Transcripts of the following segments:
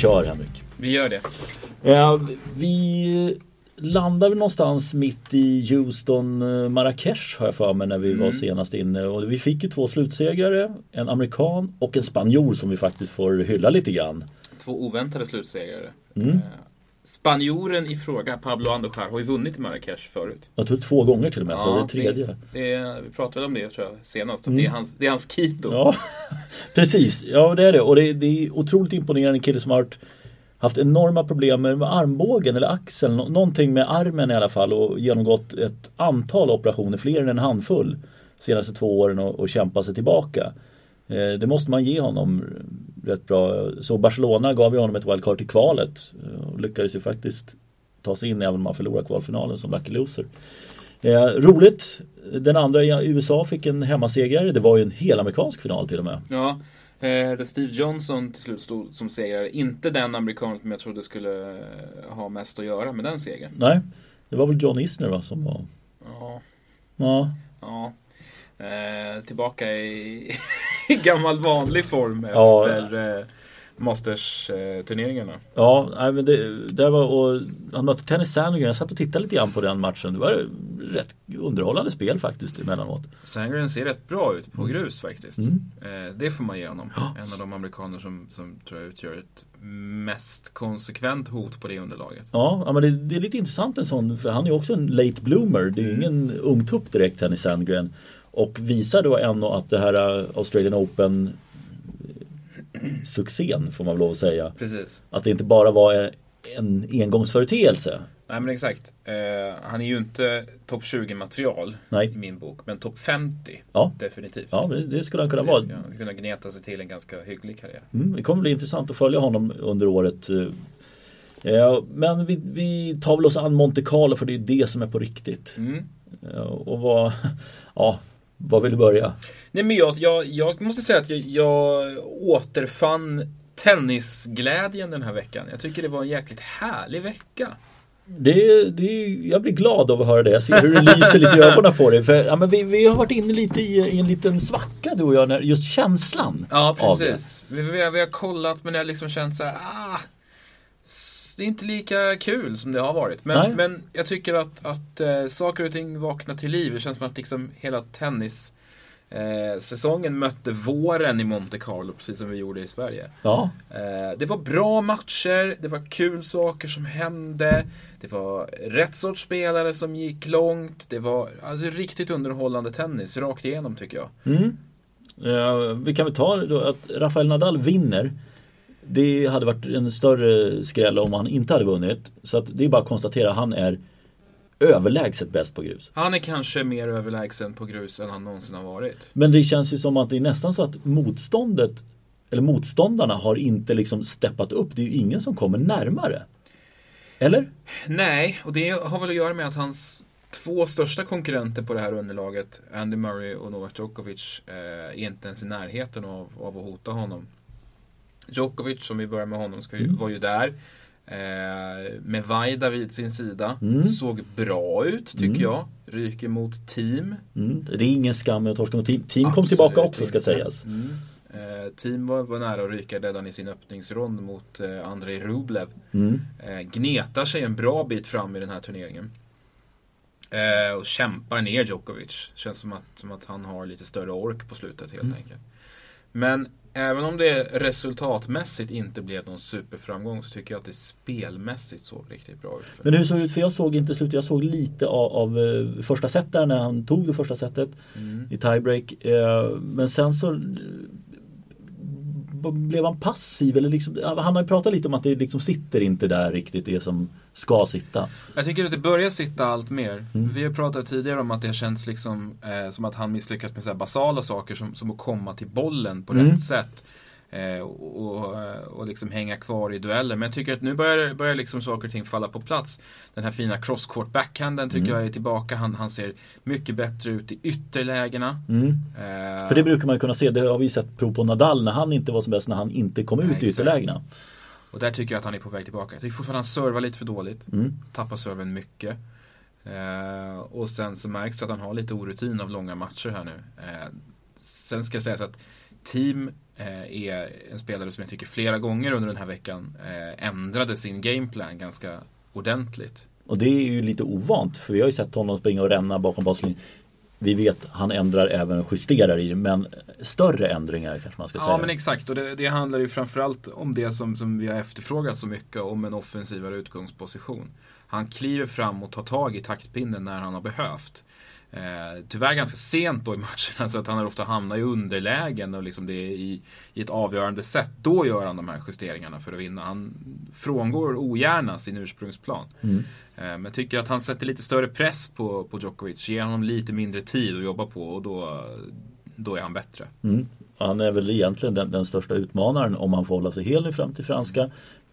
Vi kör Henrik. Vi gör det. Ja, vi landade någonstans mitt i Houston, eh, Marrakesh har jag för mig när vi var senast inne. Och vi fick ju två slutsegrare, en amerikan och en spanjor som vi faktiskt får hylla lite grann. Två oväntade slutsegrare. Mm. Spanjoren i fråga, Pablo Andujar, har ju vunnit i Marrakesh förut. Jag tror två gånger till och med, så det är tredje. Det, det är, vi pratade om det tror jag senast. Att det, är hans, det är hans Kito. Mm. Ja, precis. Ja, det är det. Och det, det är otroligt imponerande kille som har varit- haft enorma problem med armbågen eller axeln. Nå- Någonting med armen i alla fall och genomgått ett antal operationer, fler än en handfull senaste två åren och, och kämpa sig tillbaka. Eh, det måste man ge honom rätt bra. Så Barcelona gav ju honom ett wildcard till kvalet eh, och lyckades ju faktiskt ta sig in även om man förlorar kvalfinalen som lucky loser. Eh, roligt. Den andra i USA fick en hemmasegrare. Det var ju en helamerikansk final till och med. Ja, eh, där Steve Johnson till slut stod som segrare. Inte den amerikanen som jag trodde skulle eh, ha mest att göra med den segern. Nej, det var väl John Isner va, som var... Ja, Ja, ja. Eh, tillbaka i, i gammal vanlig form Ja. efter eh, Masters-turneringarna. ja nej, men det, det var och han mötte Tennis Sandgren. Jag satt och tittade lite grann på den matchen. Det var rätt underhållande spel faktiskt emellanåt. Sandgren ser rätt bra ut på grus faktiskt. Mm. Eh, det får man ge honom. Ja. En av de amerikaner som, som tror jag utgör ett mest konsekvent hot på det underlaget. Ja, men det, det är lite intressant en sån, för han är också en late bloomer. Det är ju ingen ungtupp direkt, Tennis Sandgren. Och visar då ändå att det här eh, Australian Open eh, succén får man väl lov att säga. Precis. Att det inte bara var en engångsföreteelse. Nej men exakt. Eh, han är ju inte topp 20 material Nej. i min bok. Men topp 50 Ja. definitivt. Ja, det, det skulle han kunna det vara. han kunna gneta sig till en ganska hygglig karriär. Mm, det kommer bli intressant att följa honom under året. Eh, Men vi, vi tar väl oss an Monte Carlo för det är det som är på riktigt. Mm. Eh, Och vad, ja, vad vill du börja? Nej men jag, jag, jag måste säga att jag, jag återfann tennisglädjen den här veckan. Jag tycker det var en jäkligt härlig vecka. Det, det, jag blir glad av att höra det. Jag ser hur det lyser lite i ögonen på dig. För, ja, men vi, vi har varit inne lite i, i en liten svacka du och jag, när, just känslan Ja, det. precis. Vi, vi, har- vi har kollat men jag har liksom känt så här, ah, det är inte lika kul som det har varit. Nej. Men, men jag tycker att, att eh, saker och ting vaknar till liv. Det känns som att liksom hela tennis eh, säsongen mötte våren i Monte Carlo, precis som vi gjorde i Sverige. Ja, Eh, det var bra matcher, det var kul saker som hände. Det var rätt sorts spelare som gick långt. Det var alltså, riktigt underhållande tennis rakt igenom tycker jag. mm. Eh, vi kan väl ta då att Rafael Nadal vinner. Det hade varit en större skräll om han inte hade vunnit. Så att det är bara att konstatera, han är överlägset bäst på grus. Han är kanske mer överlägsen på grus än han någonsin har varit. Men det känns ju som att det är nästan så att motståndet eller motståndarna har inte liksom steppat upp. Det är ju ingen som kommer närmare. Eller? Nej, och det har väl att göra med att hans två största konkurrenter på det här underlaget, Andy Murray och Novak Djokovic, eh, är inte ens i närheten av, av att hota honom. Djokovic, om vi börjar med honom, ska ju, var ju där. Eh, med Vaida vid sin sida. Mm. Såg bra ut, tycker jag. Ryker mot team. Mm. Det är ingen skam att torska mot team. Team kom Absolut tillbaka också ska sägas. Mm. Eh, team var, var nära att ryka redan i sin öppningsrond mot eh, Andrei Rublev. Mm. Eh, gnetar sig en bra bit fram i den här turneringen. Eh, och kämpar ner Djokovic. Känns som att, som att han har lite större ork på slutet helt enkelt. Men även om det resultatmässigt inte blev någon superframgång så tycker jag att det spelmässigt såg riktigt bra ut. Men hur såg det ut? För jag såg inte slutet. Jag såg lite av, av eh, första set där när han tog det första setet Mm. i tiebreak. Eh, Men sen så blev han passiv eller liksom, han har ju pratat lite om att det liksom sitter inte där riktigt det som ska sitta. Jag tycker att det börjar sitta allt mer. Mm. Vi har pratat tidigare om att det känns liksom eh, som att han misslyckas med så basala saker som, som att komma till bollen på Mm. rätt sätt. Eh, och, och, liksom hänga kvar i dueller. Men jag tycker att nu börjar, börjar liksom saker och ting falla på plats. Den här fina crosscourt backhanden tycker Mm. jag är tillbaka. Han, han ser mycket bättre ut i ytterlägena. Mm. Eh, För det brukar man kunna se, det har vi sett prov på Nadal när han inte var som bäst, när han inte kom ut Nej, i exakt. ytterlägena. Och där tycker jag att han är på väg tillbaka. Jag tycker fortfarande att han servar lite för dåligt. Mm. Tappar serven mycket. Eh, och sen så märks det att han har lite orutin av långa matcher här nu. Eh, sen ska jag säga så att Team eh, är en spelare som jag tycker flera gånger under den här veckan eh, ändrade sin gameplan ganska ordentligt. Och det är ju lite ovant för vi har ju sett honom springa och ränna bakom baslinjen. Vi vet han ändrar även justerar i det men större ändringar kanske man ska ja, säga. Ja men exakt och det, det handlar ju framförallt om det som, som vi har efterfrågat så mycket om en offensivare utgångsposition. Han kliver fram och tar tag i taktpinnen när han har behövt. Eh, tyvärr ganska sent då i matcherna så att han har ofta hamnat i underlägen och liksom det är i, i ett avgörande sätt. Då gör han de här justeringarna för att vinna. Han frångår ogärna sin ursprungsplan. Mm. Eh, men jag tycker att han sätter lite större press på, på Djokovic. Ger honom lite mindre tid att jobba på och då, då är han bättre. Mm. Han är väl egentligen den, den, största utmanaren om han får hålla sig hel fram till franska.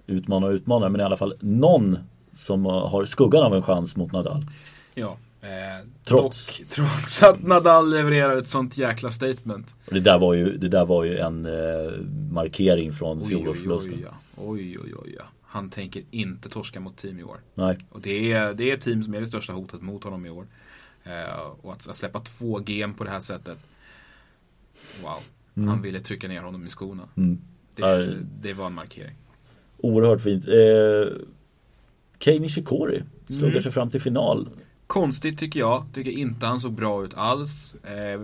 Utmanare och utmanare men i alla fall någon som har skuggan av en chans mot Nadal. Ja, Eh, trots. Dock, trots att Nadal levererar ett sånt jäkla statement. Och det, där var ju, det där var ju en eh, markering från fjolårsförlusten. Oj, oj, oj, oj, ja. Han tänker inte torska mot team i år. Nej. Och det är, det är team som är det största hotet mot honom i år. Eh, och att, att, släppa två game på det här sättet. Wow. Mm. Han ville trycka ner honom i skorna. Mm. Det, det, var en markering. Oerhört fint. Eh, Kei Nishikori sluggar mm. sig fram till final. Konstigt tycker jag. Tycker inte han såg bra ut alls. Eh,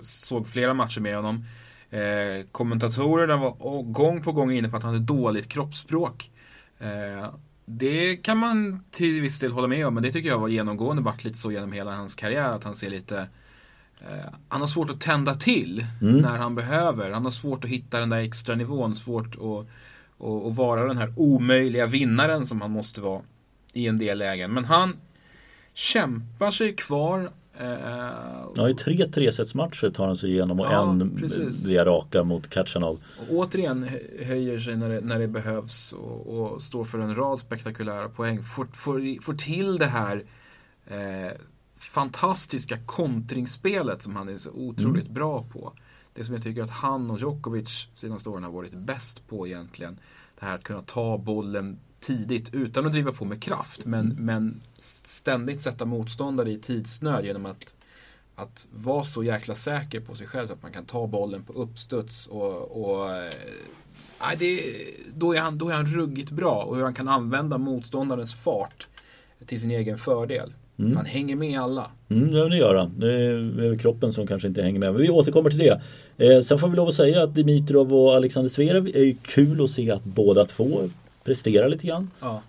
såg flera matcher med honom. Eh, kommentatorerna var gång på gång inne på att han hade dåligt kroppsspråk. Eh, det kan man till viss del hålla med om, men det tycker jag var genomgående varit lite så genom hela hans karriär. Att han ser lite eh, han har svårt att tända till mm. när han behöver. Han har svårt att hitta den där extra nivån. Svårt att, att, att vara den här omöjliga vinnaren som han måste vara i en del lägen. Men han kämpar sig kvar. Eh, ja, i tre tresetsmatcher tar han sig igenom och ja, en precis. via raka mot Kachanov. Och återigen höjer sig när det, när det behövs och, och, står för en rad spektakulära poäng. Får, får, får till det här eh, fantastiska kontringsspelet som han är så otroligt mm. bra på. Det som jag tycker att han och Djokovic senaste åren har varit bäst på egentligen. Det här att kunna ta bollen tidigt utan att driva på med kraft. Men, mm. men ständigt sätta motståndare i tidsnöd genom att, att vara så jäkla säker på sig själv att man kan ta bollen på uppstuds. Och, och äh, det, då, är han, då är han ruggigt bra och hur han kan använda motståndarens fart till sin egen fördel. Mm. Han hänger med alla. Mm, ja, det gör han. Det är kroppen som kanske inte hänger med. Men vi återkommer till det. Eh, sen får vi lov att säga att Dimitrov och Alexander Zverev är ju kul att se att båda två presterar lite grann. Ja.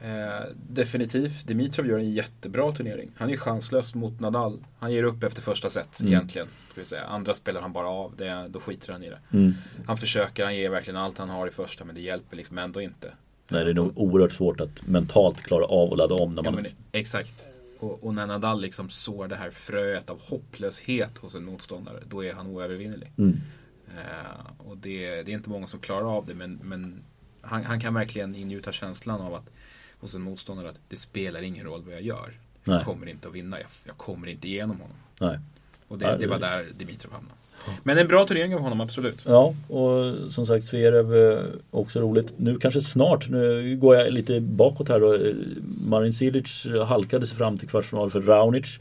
Eh, definitivt. Dimitrov gör en jättebra turnering. Han är chanslös mot Nadal. Han ger upp efter första set mm. egentligen. Ska säga. Andra spelar han bara av. Det, då skiter han i det. Mm. Han försöker, han ger verkligen allt han har i första men det hjälper liksom ändå inte. Nej, det är nog oerhört svårt att mentalt klara av att ladda om. När man... Ja, men, exakt. Och, och, när Nadal liksom sår det här fröet av hopplöshet hos en motståndare, då är han oövervinnelig. Mm. Uh, och det, det, är inte många som klarar av det, men, men han, han, kan verkligen ingjuta känslan av att hos en motståndare att det spelar ingen roll vad jag gör. Nej. Jag kommer inte att vinna, jag, jag kommer inte igenom honom. Nej. Och det, det var där Dimitrov hamnade. Men en bra turnering av honom, absolut. Ja, och som sagt Zverev eh, också roligt. Nu kanske snart, nu går jag lite bakåt här då. Marin Cilic halkade sig fram till kvartsfinal för Raonic.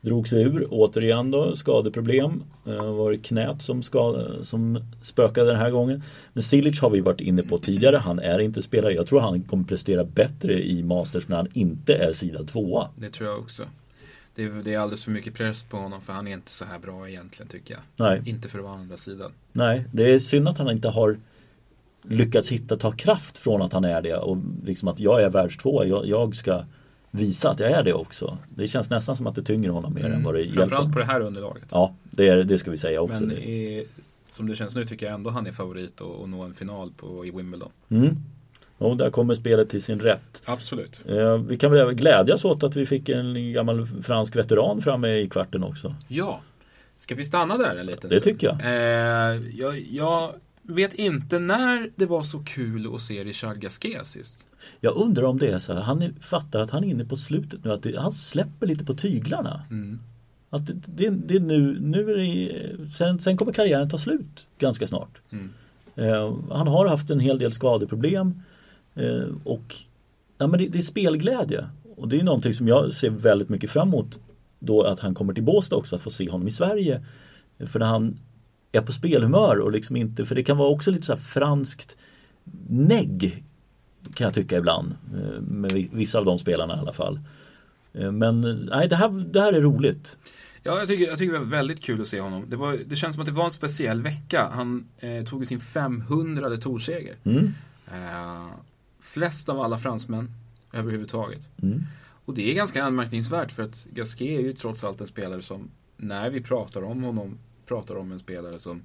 Drog sig ur, återigen då, skadeproblem. Det var det knät som, ska, som spökade den här gången. Men Cilic har vi varit inne på tidigare. Han är inte spelare. Jag tror han kommer prestera bättre i Masters när han inte är sidad tvåa. Det tror jag också. Det är, det är alldeles för mycket press på honom för han är inte så här bra egentligen tycker jag. Nej. Inte för att vara andra sidan. Nej, det är synd att han inte har lyckats hitta, ta kraft från att han är det och liksom att jag är världstvåa. Jag, jag ska visa att jag är det också. Det känns nästan som att det tynger honom mer mm. än vad det hjälper. Framförallt på det här underlaget. Ja, det, är, det ska vi säga också. Men i, som det känns nu tycker jag ändå han är favorit att nå en final på, i Wimbledon. Mm. Och där kommer spelet till sin rätt. Absolut. Eh, vi kan väl glädjas åt att vi fick en gammal fransk veteran framme i kvarten också. Ja. Ska vi stanna där en liten Det tycker jag. Eh, jag. Jag vet inte när det var så kul att se Richard Gasquet sist. Jag undrar om det är så här, han fattar att han är inne på slutet nu, att det, han släpper lite på tyglarna. Mm. Att det, det, det, är nu, nu är det, sen, sen kommer karriären ta slut ganska snart. Mm. Eh, han har haft en hel del skadeproblem eh, och ja, men det, det, är spelglädje. Och det är någonting som jag ser väldigt mycket fram emot då att han kommer till Båstad också, att få se honom i Sverige. För när han är på spelhumör och liksom inte, för det kan vara också lite så franskt negg kan jag tycka ibland. eh, Med vissa av de spelarna i alla fall. Eh, Men nej, det här, det här är roligt. Ja, jag tycker, jag tycker det var väldigt kul att se honom. Det, var, det känns som att det var en speciell vecka. Han eh, tog sin 500 torseger. Mm. Eh, flest av alla fransmän överhuvudtaget. Mm. Och det är ganska anmärkningsvärt för att Gasquet är ju trots allt en spelare som, när vi pratar om honom, pratar om en spelare som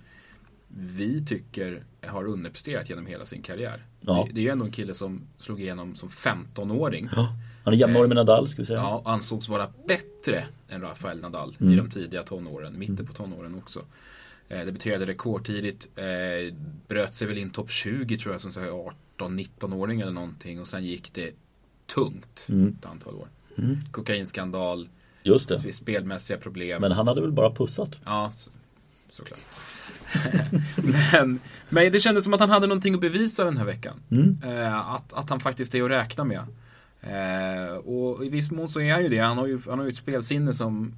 vi tycker har underpresterat genom hela sin karriär. Ja. Det, det är ju ändå en kille som slog igenom som 15-åring. Ja. Han är jämnårig med Nadal ska vi säga. Ja, ansågs vara bättre än Rafael Nadal Mm. i de tidiga tonåren, mitten på tonåren också. Eh, debuterade rekordtidigt, eh, bröt sig väl in topp 20 tror jag som 18-19-åring eller någonting och sen gick det tungt Mm. ett antal år. Mm. Kokainskandal, Just det. spelmässiga problem. Men han hade väl bara pussat. Ja, så, såklart. men, men det kändes som att han hade någonting att bevisa den här veckan. Mm. Eh, att, att han faktiskt är att räkna med. Eh, och i viss mån så är han ju det. Han har ju, han har ju ett spelsinne som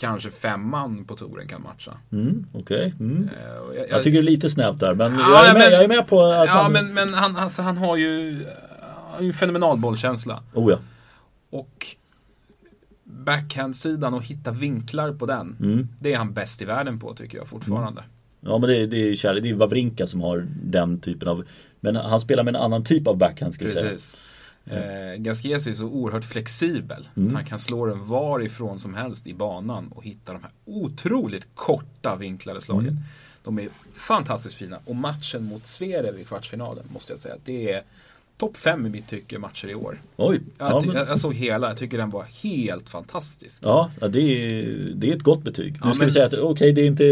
kanske femman på touren kan matcha. Mm. Okej. Mm. Eh, och jag, Jag tycker det är lite snävt där men, Ja, jag, är med, men- jag är med på att ja, han... men, men han, alltså, han har ju, eh, en fenomenal bollkänsla. Oh ja. Och backhand-sidan och hitta vinklar på den. Mm. Det är han bäst i världen på tycker jag fortfarande. Ja men det, är- det är kärlek. Det är Wawrinka som har den typen av Men han spelar med en annan typ av backhand ska vi säga. Precis. Eh, Gasquez är så oerhört flexibel. Mm. Han kan slå den varifrån som helst i banan och hitta de här otroligt korta vinklade slagen. Mm. De är fantastiskt fina. Och matchen mot Zverev i kvartsfinalen måste jag säga. Det är topp fem i mitt tycke matcher i år. Oj. Jag, Ja, men, jag, såg hela, jag tycker den var helt fantastisk. ja det, är, det är ett gott betyg. Nu Ja, ska men- vi säga att okej det är inte,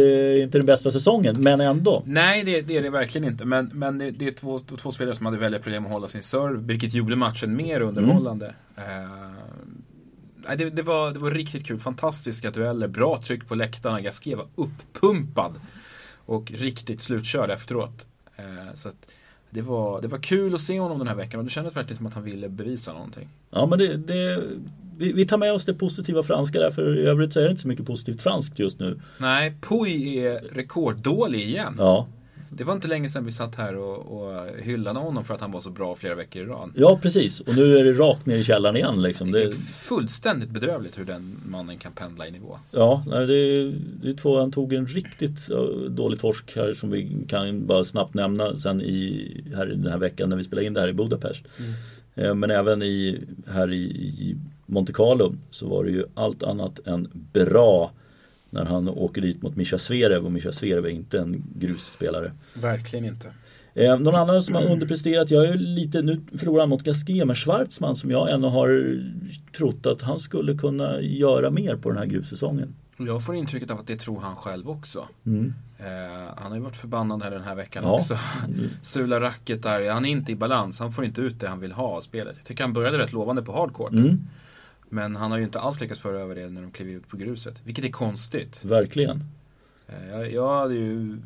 inte den bästa säsongen men ändå. Nej, det, det är det verkligen inte. Men, men det, det är två, två spelare som hade väldigt problem att hålla sin serve, vilket gjorde matchen mer underhållande. Eh, nej, det, det, var, det var riktigt kul. Fantastiska dueller, bra tryck på läktarna. Gasquet var uppumpad och riktigt slutkörd efteråt. Eh, så att det, var, det var kul att se honom den här veckan och det kändes verkligen som att han ville bevisa någonting. Ja men det, det vi, vi tar med oss det positiva franska där för i övrigt så är det inte så mycket positivt franskt just nu. Nej, Puy är rekorddålig igen. Ja, Det var inte länge sedan vi satt här och, och hyllade honom för att han var så bra flera veckor i rad. ja precis och nu är det rakt ner i källaren igen liksom. Det är fullständigt bedrövligt hur den mannen kan pendla i nivå. ja, nej, det, det är två, han tog en riktigt dålig torsk här som vi kan bara snabbt nämna sen i, här i den här veckan när vi spelade in det här i Budapest. Eh, Men även i, här i, i Monte Carlo så var det ju allt annat än bra när han åker dit mot Mischa Zverev och Mischa Zverev är inte en grusspelare. Verkligen inte. Eh, någon annan som har underpresterat, jag är ju lite, nu förlorar han mot Gasquet, men Schwartzman som jag ännu har trott att han skulle kunna göra mer på den här grussäsongen. Jag får intrycket av att det tror han själv också. Mm. Eh, han har ju varit förbannad här den här veckan Ja. också. Sula racket där, han är inte i balans. Han får inte ut det han vill ha av spelet. Jag tycker han började rätt lovande på hardcourt. Mm, Men han har ju inte alls lyckats föra över det när de klev ut på gruset. Vilket är konstigt. verkligen. Eh, jag, jag hade ju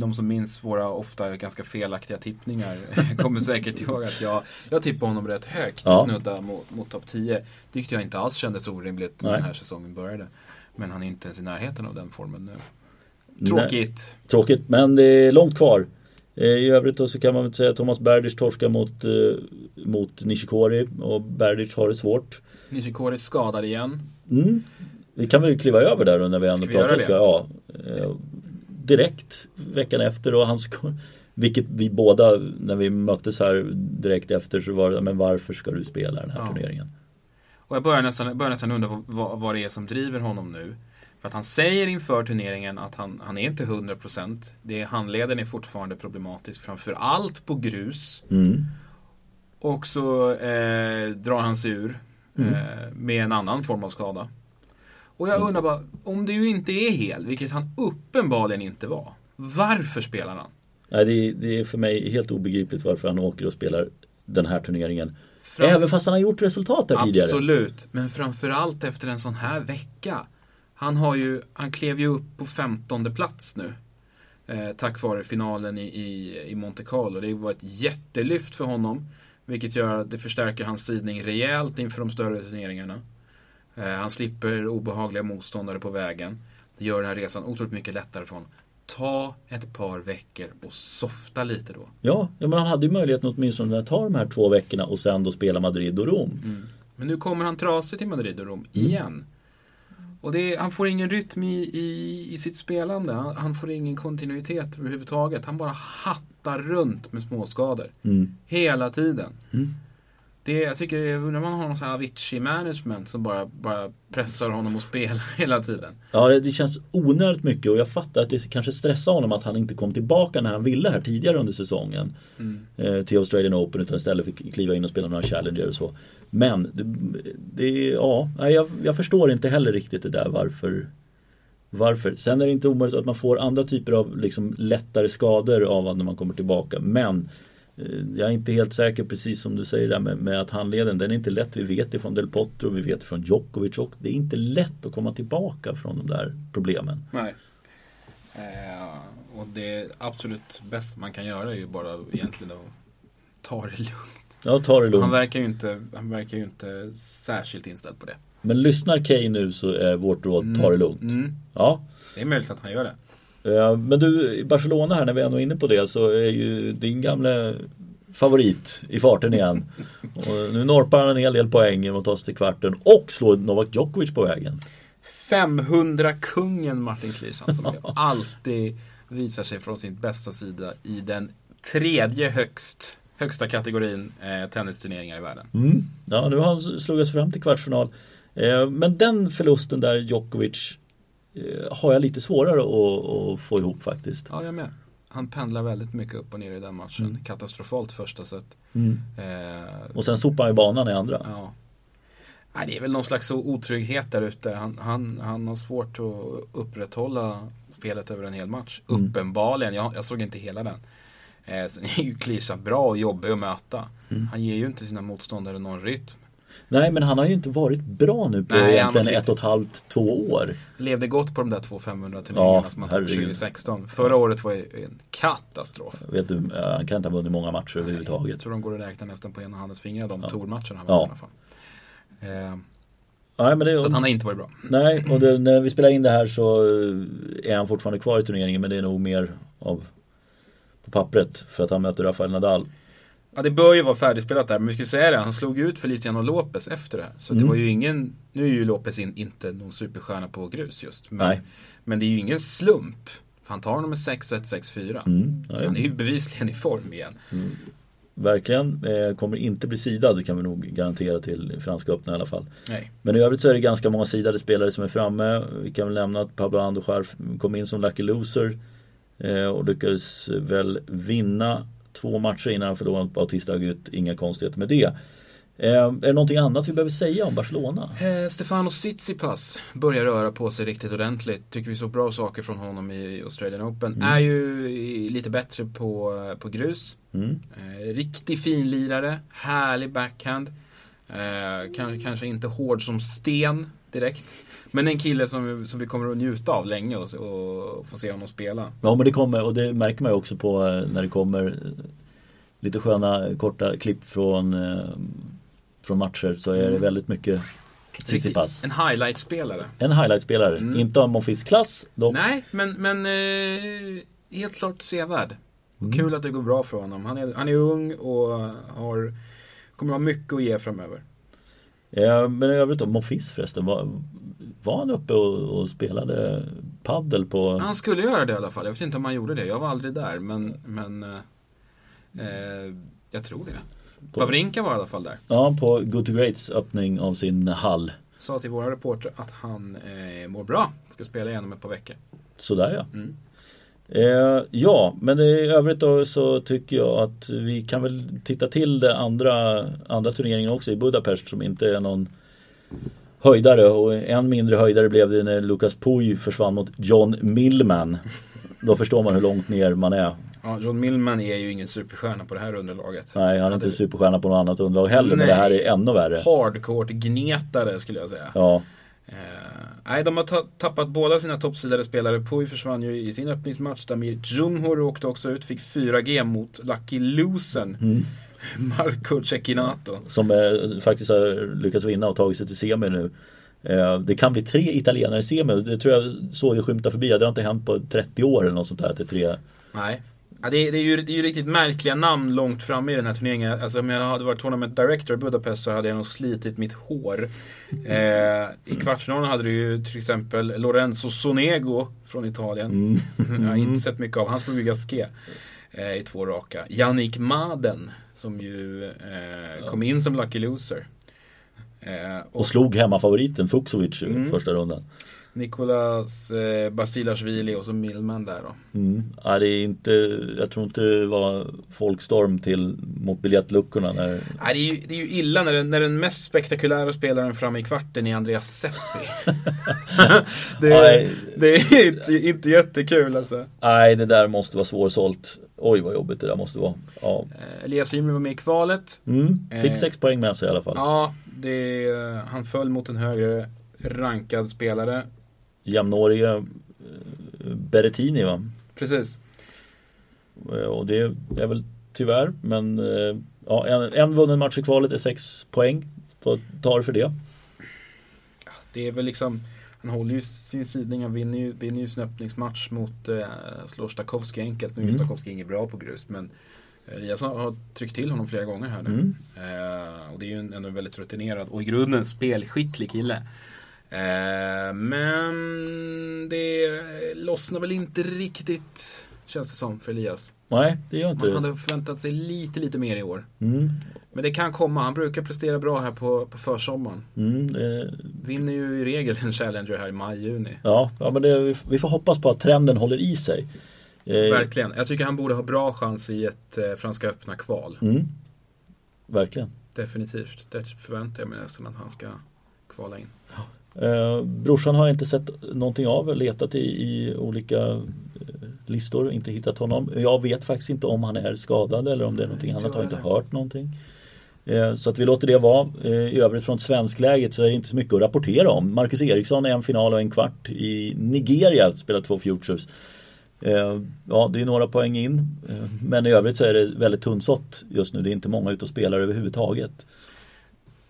de som minns våra ofta ganska felaktiga tippningar kommer säkert ihåg att jag, jag tippade honom rätt högt Ja. snudda mot, mot topp 10. Tyckte jag inte alls kändes orimligt när Nej. den här säsongen började. Men han är inte ens i närheten av den formen nu. Tråkigt. Tråkigt, men det är långt kvar. Eh, I övrigt då så kan man väl säga att Thomas Berdych torskar mot, eh, mot Nishikori och Berdych har det svårt. Nishikori skadad igen. Mm. Vi kan väl kliva över där då när vi ändå Ska pratar. Ska, ja, eh, direkt veckan efter och han ska, Vilket vi båda när vi möttes här direkt efter så var det, men varför ska du spela den här Ja. turneringen? Och jag börjar nästan, börjar nästan undra vad, vad, vad det är som driver honom nu. För att han säger inför turneringen att han, han är inte 100%. Det är, handleden är fortfarande problematisk, framför allt på grus. Mm. Och så eh, drar han sig ur Mm. eh, med en annan form av skada. Och jag undrar bara, om det ju inte är hel, vilket han uppenbarligen inte var. Varför spelar han? Nej, det, är- det är för mig helt obegripligt varför han åker och spelar den här turneringen. Fram- Även fast han har gjort resultat där tidigare. Absolut, men framförallt efter en sån här vecka. Han har ju, han klev ju upp på femtonde plats nu. Eh, tack vare finalen i, i, i Monte Carlo. Det var ett jättelyft för honom. Vilket gör att det förstärker hans sidning rejält inför de större turneringarna. Eh, han slipper obehagliga motståndare på vägen. Det gör den här resan otroligt mycket lättare för honom. ta ett par veckor och softa lite då. Ja, ja men han hade ju möjligheten åtminstone att ta de här två veckorna och sen då spela Madrid och Rom. Mm. Men nu kommer han trasig till Madrid och Rom Mm. igen. Och det, han får ingen rytm i, i, i sitt spelande. Han, han får ingen kontinuitet överhuvudtaget. Han bara hattar runt med småskador. Mm. Hela tiden. Mm. Det, jag tycker när man har någon sån här Avicii-management som bara, bara pressar honom att spela hela tiden. Ja, det, det känns onödigt mycket och jag fattar att det kanske stressar honom att han inte kom tillbaka när han ville här tidigare under säsongen. Mm. Eh, till Australian Open utan istället fick kliva in och spela några Challenger och så. Men det, det ja, jag, jag förstår inte heller riktigt det där varför varför? Sen är det inte omöjligt att man får andra typer av liksom, lättare skador av när man kommer tillbaka. Men jag är inte helt säker precis som du säger där med, med att handleden, den är inte lätt. Vi vet det från Del Potro, vi vet det från Djokovic och det är inte lätt att komma tillbaka från de där problemen. Nej. Eh, och det absolut bästa man kan göra är ju bara egentligen att ta det lugnt. Ja, ta det Han lugnt. verkar ju inte, han verkar ju inte särskilt inställd på det. Men lyssnar Kay nu så är vårt råd, ta det lugnt. Mm. Ja, Det är möjligt att han gör det. Eh, Men du, i Barcelona här när vi ändå är inne på det så är ju din gamla favorit i farten igen. Och nu norpar han en hel del poäng ta sig till kvarten och slår Novak Djokovic på vägen. 500-kungen Martin Klischan som alltid visar sig från sin bästa sida i den tredje högst, högsta kategorin eh, tennisturneringar i världen. Mm. Ja, nu har han slagit sig fram till kvartsfinal. Eh, Men den förlusten där Djokovic har jag lite svårare att, att få ihop faktiskt. Ja, jag med. Han pendlar väldigt mycket upp och ner i den matchen. Mm. Katastrofalt första set. Mm. Eh, Och sen sopar han i banan i andra. Ja. Nej, det är väl någon slags otrygghet där ute. Han, han, han har svårt att upprätthålla spelet över en hel match. Mm. Uppenbarligen. Jag, jag såg inte hela den. Eh, sen är ju Klisha bra och jobbig att möta. Mm. Han ger ju inte sina motståndare någon rytm. Nej, men han har ju inte varit bra nu på Nej, egentligen var ett och ett halvt, två år. Levde gott på de där två 500 turneringarna Ja, som han tog herregud. 2016. Förra året var ju en katastrof. Vet du, eh, han kan inte ha vunnit många matcher Jag överhuvudtaget. tror de går att räkna nästan på ena handens fingrar de Ja. tourmatcherna han Ja. i alla fall. Eh, Nej, men det, så han har inte varit bra. Nej, och det, när vi spelar in det här så eh, är han fortfarande kvar i turneringen men det är nog mer av på pappret för att han möter Rafael Nadal. Ja, det bör ju vara färdigspelat där, men vi ska säga det. Han slog ut Feliciano Lopez efter det här. Så det Mm. var ju ingen, nu är ju Lopez in, inte någon superstjärna på grus just. Men, Nej. men det är ju ingen slump. För han tar honom med 6-1, 6-4. Mm, Han är ju bevisligen i form igen. Verkligen. Eh, kommer inte bli sidad, det kan vi nog garantera till Franska öppna i alla fall. Nej. Men i övrigt så är det ganska många sidade spelare som är framme. Vi kan väl nämna att Pablo Andujar kom in som lucky loser. Eh, och lyckades väl vinna två matcher innan han förlorade mot Bautista Agut. Inga konstigheter med det. Eh, är det någonting annat vi behöver säga om Barcelona? Eh, Stefano Tsitsipas börjar röra på sig riktigt ordentligt. Tycker vi såg bra saker från honom i Australian Open. Är ju lite bättre på, på grus. Mm. Eh, riktig finlirare, härlig backhand. Eh, kan, kanske inte hård som sten direkt. Men en kille som, som vi kommer att njuta av länge och, och få se honom spela. Ja men det kommer och det märker man ju också på eh, när det kommer eh, lite sköna korta klipp från, eh, från matcher så är det Mm. väldigt mycket Tsitsipas. En highlight-spelare. En highlight-spelare, Mm. inte av Monfils klass dock. Nej, men, men eh, helt klart sevärd. Mm. Kul att det går bra för honom. Han är, han är ung och har, kommer ha mycket att ge framöver. Eh, men i övrigt då, Monfils förresten, var, var han uppe och, och spelade paddel på... Han skulle göra det i alla fall. Jag vet inte om han gjorde det. Jag var aldrig där. Men, men eh, eh, jag tror det. På- Wawrinka var i alla fall där. Ja, på Good to Greats öppning av sin hall. Sa till våra reporter att han eh, mår bra. Ska spela igen om ett par veckor. Sådär ja. Mm. Eh, ja, men i övrigt då så tycker jag att vi kan väl titta till det andra, andra turneringen också i Budapest som inte är någon höjdare och en mindre höjdare blev det när Lukas Puy försvann mot John Millman. Då förstår man hur långt ner man är. Ja, John Millman är ju ingen superstjärna på det här underlaget. Nej, han är inte superstjärna på något annat underlag heller men det här är ännu värre. Hardcourt-gnetare skulle jag säga. Ja, Eh, nej, de har ta- tappat båda sina toppsidade spelare. Puy försvann ju i sin öppningsmatch. Damir Djumhur åkte också ut, fick 4G mot Lucky Losern. Mm. Marco Cecchinato. som eh, faktiskt har lyckats vinna och tagit sig till semi nu. Eh, det kan bli tre italienare i semi. Det tror jag såg det skymta förbi. Det har inte hänt på 30 år eller något sånt där. Är tre. Nej. Ja, det, är, det, är ju, det är ju riktigt märkliga namn långt framme i den här turneringen. Alltså, om jag hade varit tournament director i Budapest så hade jag nog slitit mitt hår. Eh, I kvartsfinalen hade du ju till exempel Lorenzo Sonego från Italien. Mm. jag har inte sett mycket av. Han slog ju Gasquet eh, i två raka. Yannick Maden som ju eh, kom in som lucky loser. Eh, och, och, slog hemmafavoriten Fuxovic i mm. första rundan. Nikolas eh, Basilashvili och så Millman där då. Mm. Ja, det är inte, jag tror inte det var folkstorm till mot biljettluckorna. När... Nej, det, är ju, det är ju illa när den, när den mest spektakulära spelaren framme i kvarten är Andreas Seppi. det, är, det är inte, inte jättekul alltså. Nej, det där måste vara svårsålt. Oj vad jobbigt det där måste vara. Ja. Eh, Elias Ymer var med i kvalet. Mm. Fick eh, sex poäng med sig i alla fall. Ja, det, han föll mot en högre rankad spelare jämnåriga eh, Berrettini va? Precis. Eh, och det är väl tyvärr, men eh, ja, en, en vunnen match i kvalet är sex poäng. Vad tar för det? Det är väl liksom han håller ju sin sidning, han vinner ju, vinner ju sin öppningsmatch mot eh, slår Stakowski enkelt. Nu är mm. Stakowski inget bra på grus men Eliasson har tryckt till honom flera gånger här nu. Mm. Eh, och det är ju en, en väldigt rutinerad och i grunden spelskicklig kille. Eh, men det lossnar väl inte riktigt, känns det som, för Elias. Nej, det gör inte Man hade förväntat sig lite, lite mer i år. Mm. Men det kan komma. Han brukar prestera bra här på, på försommaren. Mm, det... Vinner ju i regel en Challenger här i maj-juni. Ja, ja men det, vi får hoppas på att trenden håller i sig. Eh... Verkligen. Jag tycker han borde ha bra chans i ett eh, Franska öppna kval. Mm. Verkligen. Definitivt. Det förväntar jag mig nästan att han ska kvala in. Ja. Eh, brorsan har jag inte sett någonting av, letat i, i olika eh, listor, inte hittat honom. Jag vet faktiskt inte om han är skadad eller om det är någonting annat, jag har inte hört någonting. Eh, så att vi låter det vara. I övrigt från svenskläget så är det inte så mycket att rapportera om. Marcus Eriksson är en final och en kvart i Nigeria, spelar två futures. Ja, det är några poäng in. Men i övrigt så är det väldigt tunnsått just nu. Det är inte många ute och spelar överhuvudtaget.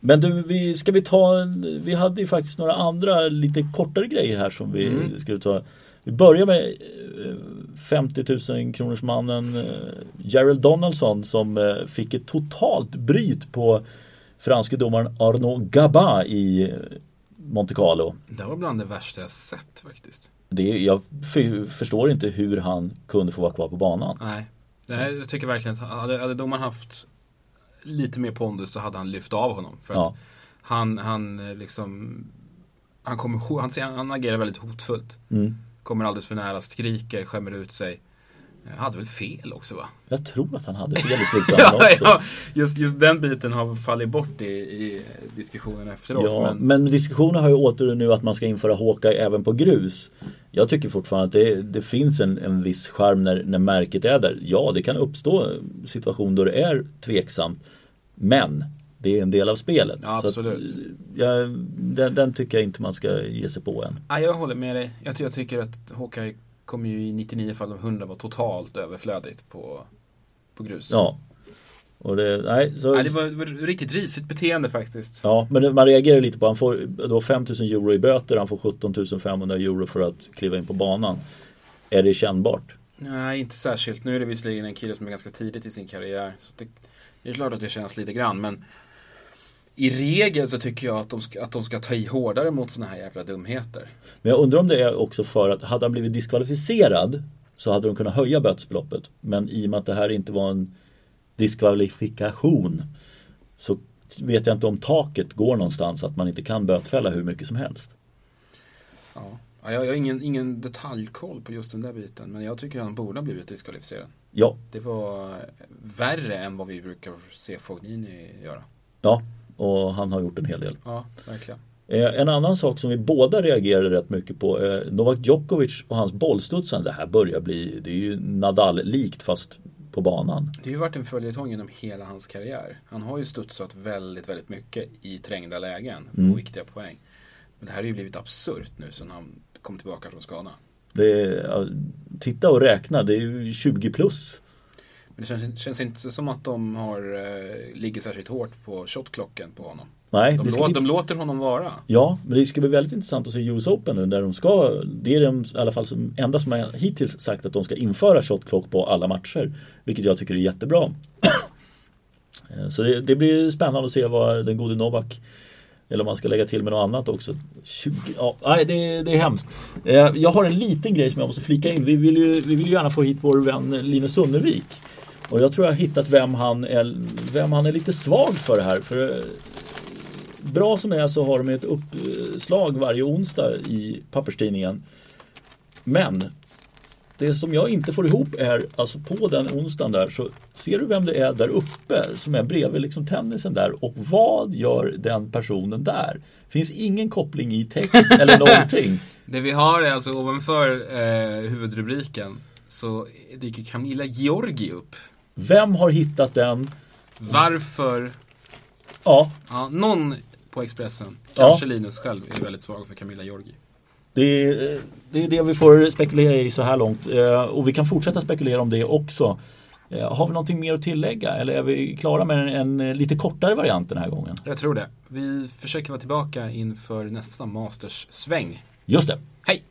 Men du, vi, ska vi ta en, Vi hade ju faktiskt några andra lite kortare grejer här som vi mm. skulle ta. Vi börjar med 50 eh, 000 kronors mannen eh, Gerald Donaldson som eh, fick ett totalt bryt på franske domaren Arnaud Gaba i Monte Carlo. Det var bland det värsta jag sett faktiskt. Det, jag förstår inte hur han kunde få vara kvar på banan. Nej, jag tycker verkligen att hade, hade domaren haft lite mer pondus så hade han lyft av honom. För ja. att han, han eh, liksom han, kommer, han, han agerar väldigt hotfullt. Mm. Kommer alldeles för nära, skriker, skämmer ut sig. Jag hade väl fel också va? Jag tror att han hade fel i slutändan ja, också. Ja, just, just den biten har fallit bort i, i diskussionen efteråt. Ja, men... men diskussionen har ju åter nu att man ska införa Hawkeye även på grus. Jag tycker fortfarande att det, det finns en, en viss charm när, när märket är där. Ja, det kan uppstå situationer då det är tveksamt. Men det är en del av spelet. Ja, absolut. Så att, ja, den, den, tycker jag inte man ska ge sig på än. Ja, jag håller med dig. Jag, jag tycker att Hawkeye kommer ju i 99 fall av 100 vara totalt överflödigt på, på grus. Ja. Och det, nej, så... nej, det var, det var riktigt risigt beteende faktiskt. Ja, men man reagerar lite på han får då 5000 euro i böter, han får 17 500 euro för att kliva in på banan. Är det kännbart? Nej, inte särskilt. Nu är det visserligen en kille som är ganska tidigt i sin karriär. Så det, det är klart att det känns lite grann, men i regel så tycker jag att de ska, att de ska ta i hårdare mot sådana här jävla dumheter. Men jag undrar om det är också för att hade han blivit diskvalificerad så hade de kunnat höja bötesbeloppet. Men i och med att det här inte var en diskvalifikation så vet jag inte om taket går någonstans att man inte kan bötfälla hur mycket som helst. Ja. jag har ingen, ingen detaljkoll på just den där biten men jag tycker att han borde ha blivit diskvalificerad. Ja. Det var värre än vad vi brukar se Fognini göra. Ja, och han har gjort en hel del. Ja, verkligen. Eh, en annan sak som vi båda reagerade rätt mycket på eh, Novak Djokovic och hans bollstudsande. Det här börjar bli, det är ju Nadal-likt fast på banan. Det har ju varit en följetong genom hela hans karriär. Han har ju studsat väldigt, väldigt mycket i trängda lägen på mm. viktiga poäng. Men det här har ju blivit absurt nu sen han kom tillbaka från skada. Är, titta och räkna, det är ju 20 plus. Men det känns, känns inte som att de har, eh, ligger särskilt hårt på shotklockan på honom. Nej, De, låter, bli, de låter honom vara. ja, men det ska bli väldigt intressant att se US Open nu där de ska Det är de i alla fall som enda som har hittills sagt att de ska införa shot clock på alla matcher. Vilket jag tycker är jättebra. Eh, Så det, det blir spännande att se vad den gode Novak eller om man ska lägga till med något annat också. 20, ja, nej, det, det är hemskt. Eh, Jag har en liten grej som jag måste flika in. Vi vill ju, vi vill ju gärna få hit vår vän Linus Sunnervik. Och jag tror jag har hittat vem han är, vem han är lite svag för här. För eh, bra som är så har de ett uppslag varje onsdag i papperstidningen. Men det som jag inte får ihop är, alltså på den onsdagen där så ser du vem det är där uppe som är bredvid liksom tennisen där och vad gör den personen där? Finns ingen koppling i text eller någonting. Det vi har är alltså ovanför eh, huvudrubriken så dyker Camilla Georgi upp. Vem har hittat den? Varför? Ja, Ja, någon på Expressen, Ja. kanske Linus själv, är väldigt svag för Camilla Georgi. det är, det är det vi får spekulera i så här långt. Eh, Och vi kan fortsätta spekulera om det också. Eh, Har vi någonting mer att tillägga eller är vi klara med en, en lite kortare variant den här gången? Jag tror det. Vi försöker vara tillbaka inför nästa Masters-sväng. Just det. Hej!